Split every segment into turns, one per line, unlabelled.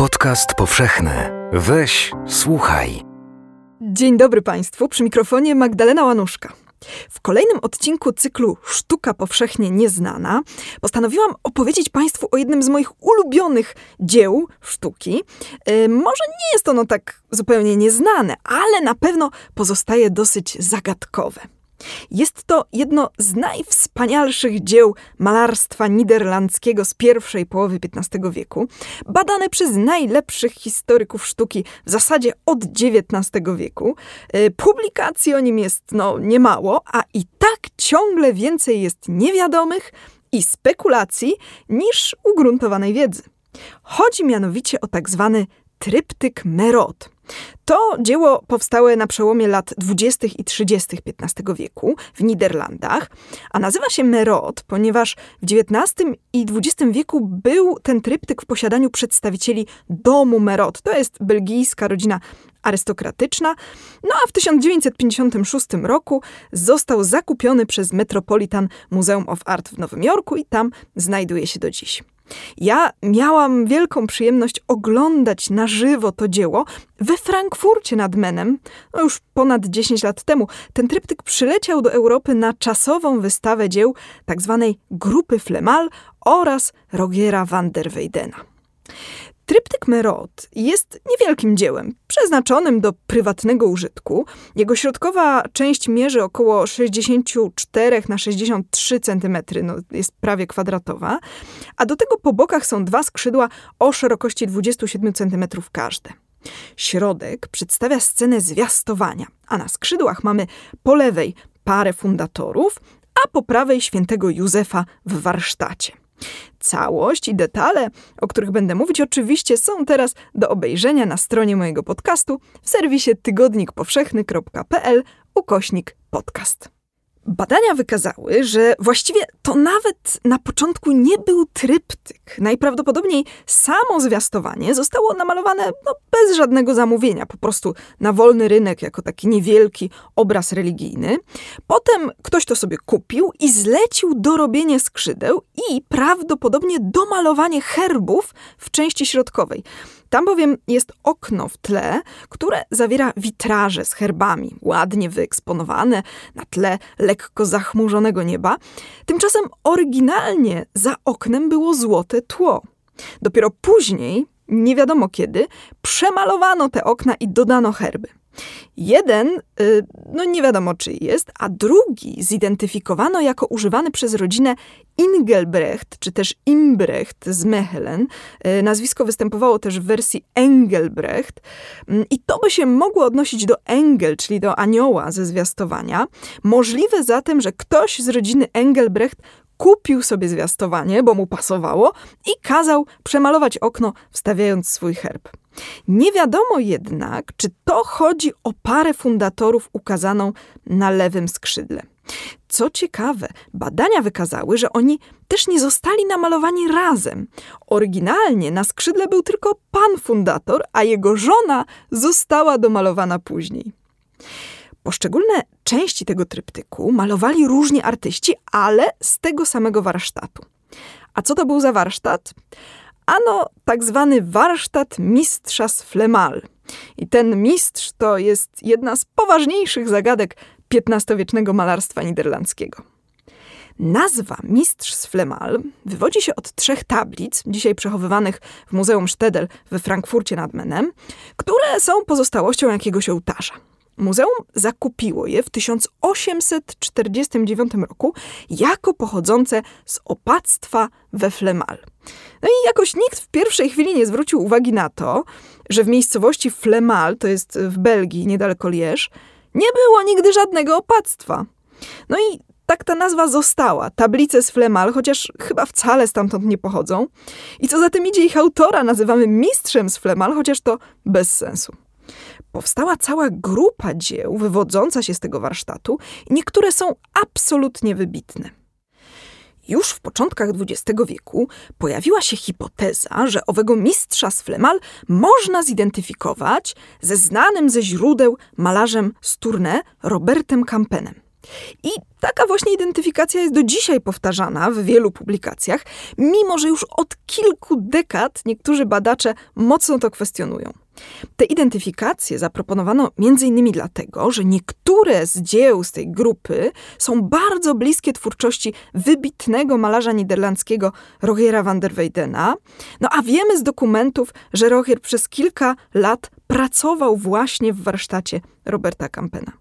Podcast powszechny. Weź, słuchaj.
Dzień dobry Państwu, przy mikrofonie Magdalena Łanuszka. W kolejnym odcinku cyklu Sztuka powszechnie nieznana postanowiłam opowiedzieć Państwu o jednym z moich ulubionych dzieł sztuki. Yy, może nie jest ono tak zupełnie nieznane, ale na pewno pozostaje dosyć zagadkowe. Jest to jedno z najwspanialszych dzieł malarstwa niderlandzkiego z pierwszej połowy XV wieku, badane przez najlepszych historyków sztuki w zasadzie od XIX wieku. Y, publikacji o nim jest no niemało, a i tak ciągle więcej jest niewiadomych i spekulacji niż ugruntowanej wiedzy. Chodzi mianowicie o tak zwany tryptyk Merod. To dzieło powstałe na przełomie lat 20. i 30. XV wieku w Niderlandach, a nazywa się Merod, ponieważ w XIX i XX wieku był ten tryptyk w posiadaniu przedstawicieli domu Merod. To jest belgijska rodzina arystokratyczna. No a w 1956 roku został zakupiony przez Metropolitan Museum of Art w Nowym Jorku i tam znajduje się do dziś. Ja miałam wielką przyjemność oglądać na żywo to dzieło we Frankfurcie nad Menem, no już ponad 10 lat temu. Ten tryptyk przyleciał do Europy na czasową wystawę dzieł tzw. Tak grupy Flemal oraz Rogiera van der Weydena. Tryptyk Merod jest niewielkim dziełem, przeznaczonym do prywatnego użytku. Jego środkowa część mierzy około 64 na 63 cm, no jest prawie kwadratowa, a do tego po bokach są dwa skrzydła o szerokości 27 cm każde. Środek przedstawia scenę zwiastowania, a na skrzydłach mamy po lewej parę fundatorów, a po prawej świętego Józefa w warsztacie. Całość i detale, o których będę mówić, oczywiście są teraz do obejrzenia na stronie mojego podcastu w serwisie tygodnikpowszechny.pl ukośnik podcast. Badania wykazały, że właściwie to nawet na początku nie był tryptyk. Najprawdopodobniej samo zwiastowanie zostało namalowane no, bez żadnego zamówienia, po prostu na wolny rynek, jako taki niewielki obraz religijny. Potem ktoś to sobie kupił i zlecił dorobienie skrzydeł i prawdopodobnie domalowanie herbów w części środkowej. Tam bowiem jest okno w tle, które zawiera witraże z herbami, ładnie wyeksponowane na tle lekko zachmurzonego nieba. Tymczasem oryginalnie za oknem było złote tło. Dopiero później, nie wiadomo kiedy, przemalowano te okna i dodano herby. Jeden, y, no nie wiadomo czy jest, a drugi zidentyfikowano jako używany przez rodzinę Ingelbrecht, czy też Imbrecht z Mechelen. Y, nazwisko występowało też w wersji Engelbrecht mm, i to by się mogło odnosić do Engel, czyli do anioła ze zwiastowania. Możliwe zatem, że ktoś z rodziny Engelbrecht kupił sobie zwiastowanie, bo mu pasowało i kazał przemalować okno, wstawiając swój herb. Nie wiadomo jednak, czy to chodzi o parę fundatorów ukazaną na lewym skrzydle. Co ciekawe, badania wykazały, że oni też nie zostali namalowani razem. Oryginalnie na skrzydle był tylko pan fundator, a jego żona została domalowana później. Poszczególne części tego tryptyku malowali różni artyści, ale z tego samego warsztatu. A co to był za warsztat? Ano, tak zwany warsztat mistrza z Flemal. I ten mistrz to jest jedna z poważniejszych zagadek XV-wiecznego malarstwa niderlandzkiego. Nazwa Mistrz z Flemal wywodzi się od trzech tablic, dzisiaj przechowywanych w Muzeum Stedel we Frankfurcie nad Menem, które są pozostałością jakiegoś ołtarza. Muzeum zakupiło je w 1849 roku jako pochodzące z opactwa we Flemal. No i jakoś nikt w pierwszej chwili nie zwrócił uwagi na to, że w miejscowości Flemal, to jest w Belgii, niedaleko Lierz, nie było nigdy żadnego opactwa. No i tak ta nazwa została. Tablice z Flemal, chociaż chyba wcale stamtąd nie pochodzą. I co za tym idzie, ich autora nazywamy mistrzem z Flemal, chociaż to bez sensu powstała cała grupa dzieł wywodząca się z tego warsztatu i niektóre są absolutnie wybitne. Już w początkach XX wieku pojawiła się hipoteza, że owego mistrza z Flemal można zidentyfikować ze znanym ze źródeł malarzem z Tournai Robertem Campenem. I taka właśnie identyfikacja jest do dzisiaj powtarzana w wielu publikacjach, mimo że już od kilku dekad niektórzy badacze mocno to kwestionują. Te identyfikacje zaproponowano m.in. dlatego, że niektóre z dzieł z tej grupy są bardzo bliskie twórczości wybitnego malarza niderlandzkiego Rogera van der Weydena. No a wiemy z dokumentów, że Roger przez kilka lat pracował właśnie w warsztacie Roberta Campena.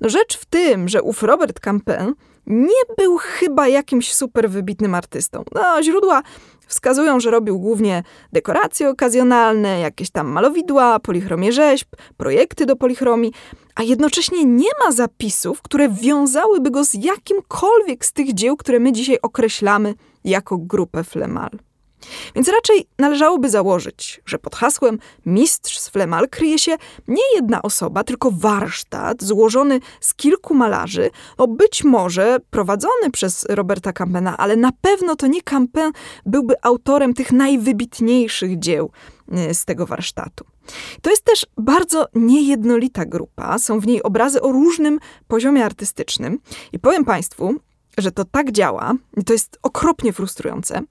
No rzecz w tym, że ów Robert Campin nie był chyba jakimś super wybitnym artystą. No, źródła wskazują, że robił głównie dekoracje okazjonalne, jakieś tam malowidła, polichromie rzeźb, projekty do polichromii, a jednocześnie nie ma zapisów, które wiązałyby go z jakimkolwiek z tych dzieł, które my dzisiaj określamy jako grupę Flemal. Więc raczej należałoby założyć, że pod hasłem mistrz z Flemal kryje się nie jedna osoba, tylko warsztat złożony z kilku malarzy, o być może prowadzony przez Roberta Campena, ale na pewno to nie Campen byłby autorem tych najwybitniejszych dzieł y, z tego warsztatu. To jest też bardzo niejednolita grupa. Są w niej obrazy o różnym poziomie artystycznym. I powiem Państwu, że to tak działa, to jest okropnie frustrujące,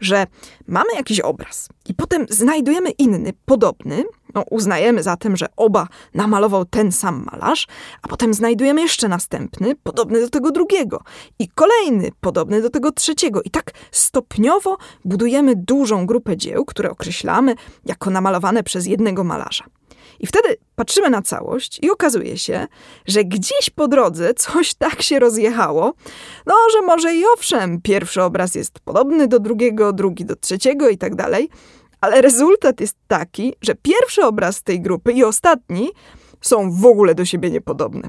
że mamy jakiś obraz i potem znajdujemy inny, podobny, no, uznajemy zatem, że oba namalował ten sam malarz, a potem znajdujemy jeszcze następny, podobny do tego drugiego, i kolejny, podobny do tego trzeciego. I tak stopniowo budujemy dużą grupę dzieł, które określamy jako namalowane przez jednego malarza. I wtedy patrzymy na całość i okazuje się, że gdzieś po drodze coś tak się rozjechało, no że może i owszem, pierwszy obraz jest podobny do drugiego, drugi do trzeciego i tak dalej, ale rezultat jest taki, że pierwszy obraz tej grupy i ostatni są w ogóle do siebie niepodobne.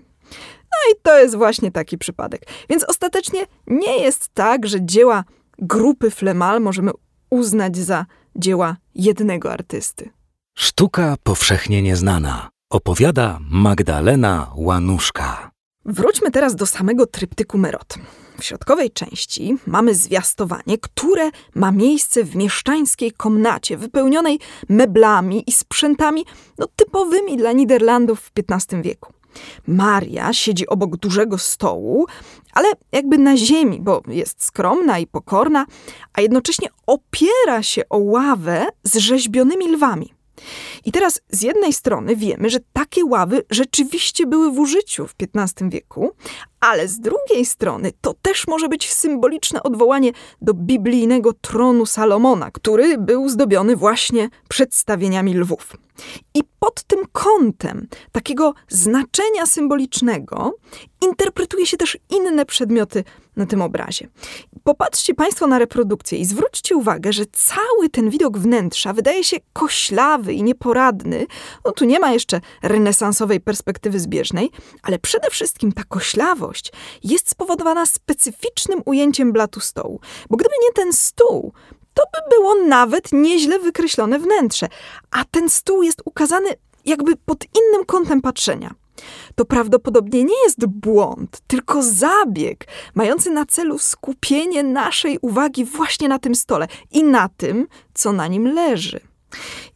No i to jest właśnie taki przypadek. Więc ostatecznie nie jest tak, że dzieła grupy Flemal możemy uznać za dzieła jednego artysty.
Sztuka powszechnie nieznana. Opowiada Magdalena Łanuszka.
Wróćmy teraz do samego tryptyku Merot. W środkowej części mamy zwiastowanie, które ma miejsce w mieszczańskiej komnacie, wypełnionej meblami i sprzętami no, typowymi dla Niderlandów w XV wieku. Maria siedzi obok dużego stołu, ale jakby na ziemi, bo jest skromna i pokorna, a jednocześnie opiera się o ławę z rzeźbionymi lwami. I teraz z jednej strony wiemy, że takie ławy rzeczywiście były w użyciu w XV wieku, ale z drugiej strony to też może być symboliczne odwołanie do biblijnego tronu Salomona, który był zdobiony właśnie przedstawieniami lwów. I pod tym kątem takiego znaczenia symbolicznego interpretuje się też inne przedmioty na tym obrazie. Popatrzcie Państwo na reprodukcję i zwróćcie uwagę, że cały ten widok wnętrza wydaje się koślawy i nieporadny. No tu nie ma jeszcze renesansowej perspektywy zbieżnej, ale przede wszystkim ta koślawość jest spowodowana specyficznym ujęciem blatu stołu. Bo gdyby nie ten stół, to by było nawet nieźle wykreślone wnętrze, a ten stół jest ukazany jakby pod innym kątem patrzenia. To prawdopodobnie nie jest błąd, tylko zabieg, mający na celu skupienie naszej uwagi właśnie na tym stole i na tym, co na nim leży.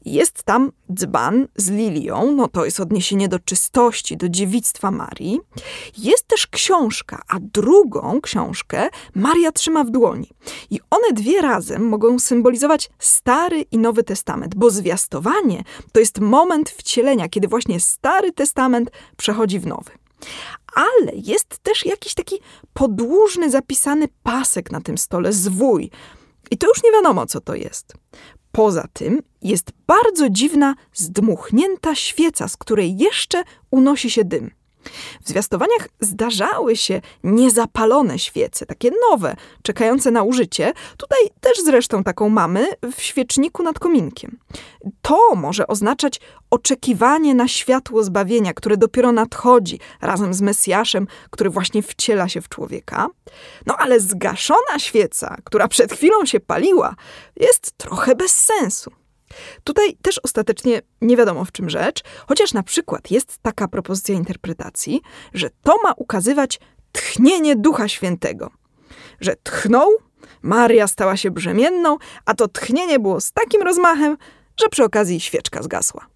Jest tam dzban z lilią, no to jest odniesienie do czystości, do dziewictwa Marii. Jest też książka, a drugą książkę Maria trzyma w dłoni. I one dwie razem mogą symbolizować Stary i Nowy Testament, bo zwiastowanie to jest moment wcielenia, kiedy właśnie Stary Testament przechodzi w Nowy. Ale jest też jakiś taki podłużny, zapisany pasek na tym stole, zwój. I to już nie wiadomo, co to jest. Poza tym jest bardzo dziwna, zdmuchnięta świeca, z której jeszcze unosi się dym. W zwiastowaniach zdarzały się niezapalone świece, takie nowe, czekające na użycie. Tutaj też zresztą taką mamy w świeczniku nad kominkiem. To może oznaczać oczekiwanie na światło zbawienia, które dopiero nadchodzi razem z Mesjaszem, który właśnie wciela się w człowieka. No ale zgaszona świeca, która przed chwilą się paliła, jest trochę bez sensu. Tutaj też ostatecznie nie wiadomo w czym rzecz, chociaż na przykład jest taka propozycja interpretacji, że to ma ukazywać tchnienie Ducha Świętego. Że tchnął, Maria stała się brzemienną, a to tchnienie było z takim rozmachem, że przy okazji świeczka zgasła.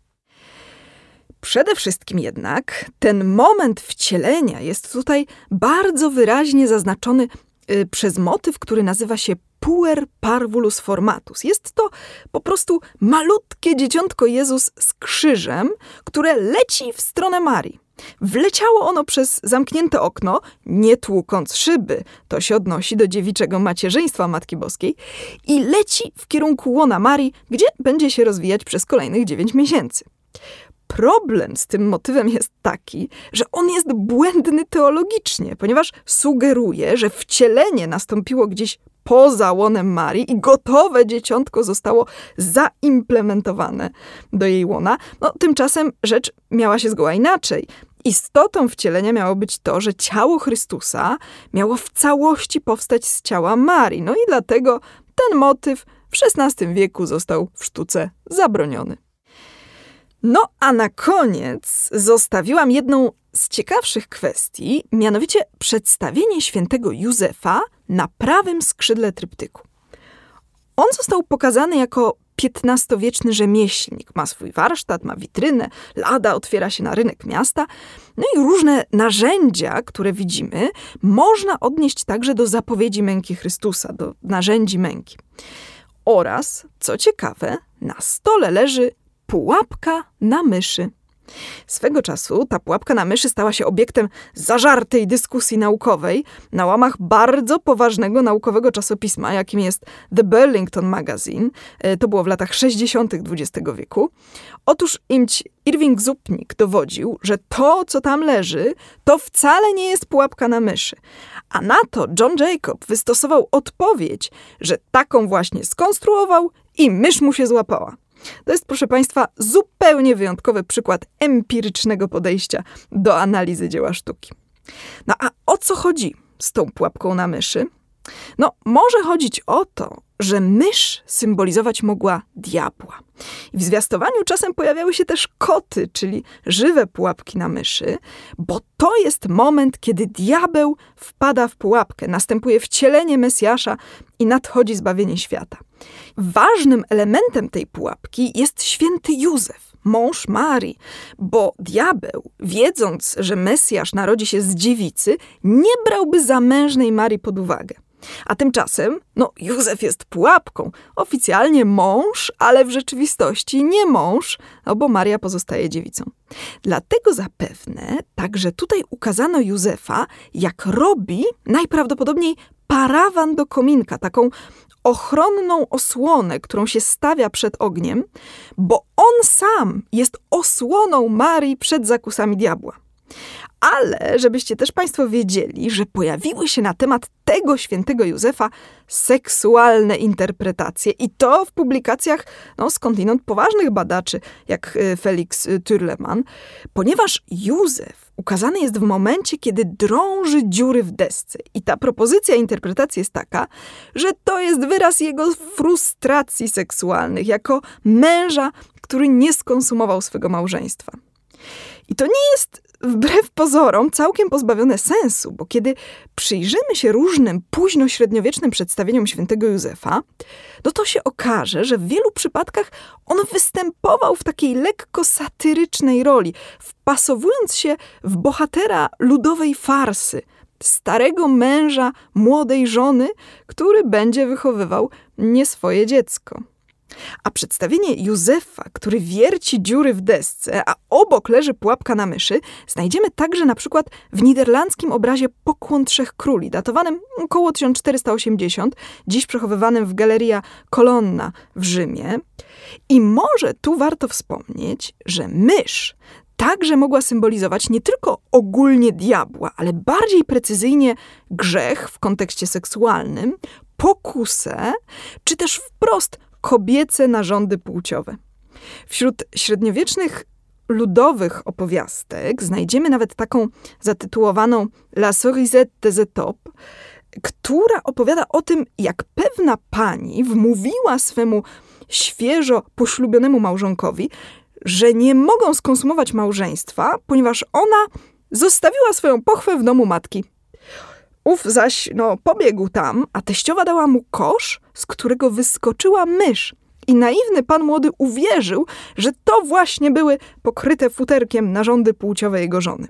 Przede wszystkim jednak ten moment wcielenia jest tutaj bardzo wyraźnie zaznaczony y, przez motyw, który nazywa się puer parvulus formatus. Jest to po prostu malutkie dzieciątko Jezus z krzyżem, które leci w stronę Marii. Wleciało ono przez zamknięte okno, nie tłukąc szyby, to się odnosi do dziewiczego macierzyństwa Matki Boskiej, i leci w kierunku łona Marii, gdzie będzie się rozwijać przez kolejnych dziewięć miesięcy. Problem z tym motywem jest taki, że on jest błędny teologicznie, ponieważ sugeruje, że wcielenie nastąpiło gdzieś poza łonem Marii i gotowe dzieciątko zostało zaimplementowane do jej łona. No, tymczasem rzecz miała się zgoła inaczej. Istotą wcielenia miało być to, że ciało Chrystusa miało w całości powstać z ciała Marii. No i dlatego ten motyw w XVI wieku został w sztuce zabroniony. No a na koniec zostawiłam jedną z ciekawszych kwestii, mianowicie przedstawienie świętego Józefa na prawym skrzydle tryptyku. On został pokazany jako XV-wieczny rzemieślnik. Ma swój warsztat, ma witrynę, lada otwiera się na rynek miasta. No i różne narzędzia, które widzimy, można odnieść także do zapowiedzi męki Chrystusa, do narzędzi męki. Oraz, co ciekawe, na stole leży pułapka na myszy. Swego czasu ta pułapka na myszy stała się obiektem zażartej dyskusji naukowej na łamach bardzo poważnego naukowego czasopisma, jakim jest The Burlington Magazine. E, to było w latach 60. XX wieku. Otóż imć Irving Zupnik dowodził, że to, co tam leży, to wcale nie jest pułapka na myszy. A na to John Jacob wystosował odpowiedź, że taką właśnie skonstruował i mysz mu się złapała. To jest, proszę Państwa, zupełnie wyjątkowy przykład empirycznego podejścia do analizy dzieła sztuki. No a o co chodzi z tą pułapką na myszy? No, może chodzić o to, że mysz symbolizować mogła diabła. I w zwiastowaniu czasem pojawiały się też koty, czyli żywe pułapki na myszy, bo to jest moment, kiedy diabeł wpada w pułapkę, następuje wcielenie Mesjasza i nadchodzi zbawienie świata. Ważnym elementem tej pułapki jest święty Józef, mąż Marii, bo diabeł, wiedząc, że Mesjasz narodzi się z dziewicy, nie brałby zamężnej Marii pod uwagę. A tymczasem, no, Józef jest pułapką. Oficjalnie mąż, ale w rzeczywistości nie mąż, no bo Maria pozostaje dziewicą. Dlatego zapewne także tutaj ukazano Józefa, jak robi najprawdopodobniej parawan do kominka, taką ochronną osłonę, którą się stawia przed ogniem, bo on sam jest osłoną Marii przed zakusami diabła. Ale żebyście też Państwo wiedzieli, że pojawiły się na temat tego świętego Józefa seksualne interpretacje i to w publikacjach no, skądinąd poważnych badaczy, jak y, Felix y, Türleman, ponieważ Józef ukazany jest w momencie, kiedy drąży dziury w desce. I ta propozycja interpretacji jest taka, że to jest wyraz jego frustracji seksualnych jako męża, który nie skonsumował swego małżeństwa. I to nie jest wbrew pozorom całkiem pozbawione sensu, bo kiedy przyjrzymy się różnym późnośredniowiecznym przedstawieniom świętego Józefa, no to się okaże, że w wielu przypadkach on występował w takiej lekko satyrycznej roli, wpasowując się w bohatera ludowej farsy, starego męża młodej żony, który będzie wychowywał nie swoje dziecko. A przedstawienie Józefa, który wierci dziury w desce, a obok leży pułapka na myszy, znajdziemy także na przykład w niderlandzkim obrazie Pokłon Trzech Króli, datowanym około 1480, dziś przechowywanym w Galeria Colonna w Rzymie. I może tu warto wspomnieć, że mysz także mogła symbolizować nie tylko ogólnie diabła, ale bardziej precyzyjnie grzech w kontekście seksualnym, pokusę, czy też wprost kobiece narządy płciowe. Wśród średniowiecznych ludowych opowiastek znajdziemy nawet taką zatytułowaną La Cerisette des Etopes, która opowiada o tym, jak pewna pani wmówiła swemu świeżo poślubionemu małżonkowi, że nie mogą skonsumować małżeństwa, ponieważ ona zostawiła swoją pochwę w domu matki. Ów zaś, no, pobiegł tam, a teściowa dała mu kosz, z którego wyskoczyła mysz. i naiwny pan młody uwierzył, że to właśnie były pokryte futerkiem narządy płciowe jego żony.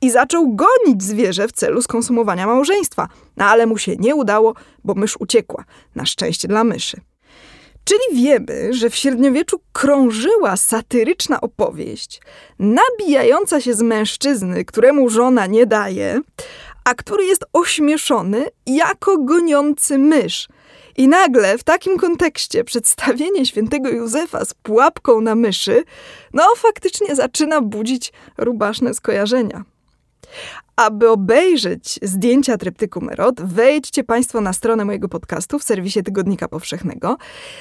I zaczął gonić zwierzę w celu skonsumowania małżeństwa, no ale mu się nie udało, bo mysz uciekła. Na szczęście dla myszy. Czyli wiemy, że w średniowieczu krążyła satyryczna opowieść, nabijająca się z mężczyzny, któremu żona nie daje, a który jest ośmieszony jako goniący mysz. I nagle w takim kontekście przedstawienie świętego Józefa z pułapką na myszy, no faktycznie zaczyna budzić rubaszne skojarzenia. Aby obejrzeć zdjęcia tryptyku Merot, wejdźcie Państwo na stronę mojego podcastu w serwisie Tygodnika Powszechnego.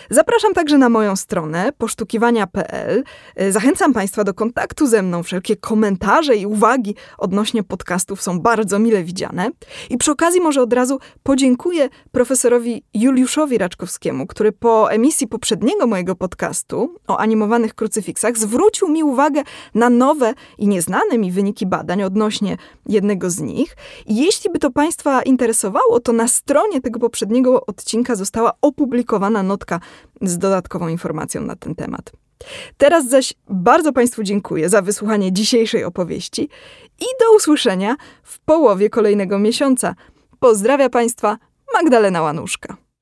Zapraszam także na moją stronę posztukiwania.pl. Zachęcam Państwa do kontaktu ze mną. Wszelkie komentarze i uwagi odnośnie podcastów są bardzo mile widziane. I przy okazji może od razu podziękuję profesorowi Juliuszowi Raczkowskiemu, który po emisji poprzedniego mojego podcastu o animowanych krucyfiksach zwrócił mi uwagę na nowe i nieznane mi wyniki badań odnośnie jednego jednego z nich. I jeśli by to Państwa interesowało, to na stronie tego poprzedniego odcinka została opublikowana notka z dodatkową informacją na ten temat. Teraz zaś bardzo Państwu dziękuję za wysłuchanie dzisiejszej opowieści i do usłyszenia w połowie kolejnego miesiąca. Pozdrawia Państwa Magdalena Łanuszka.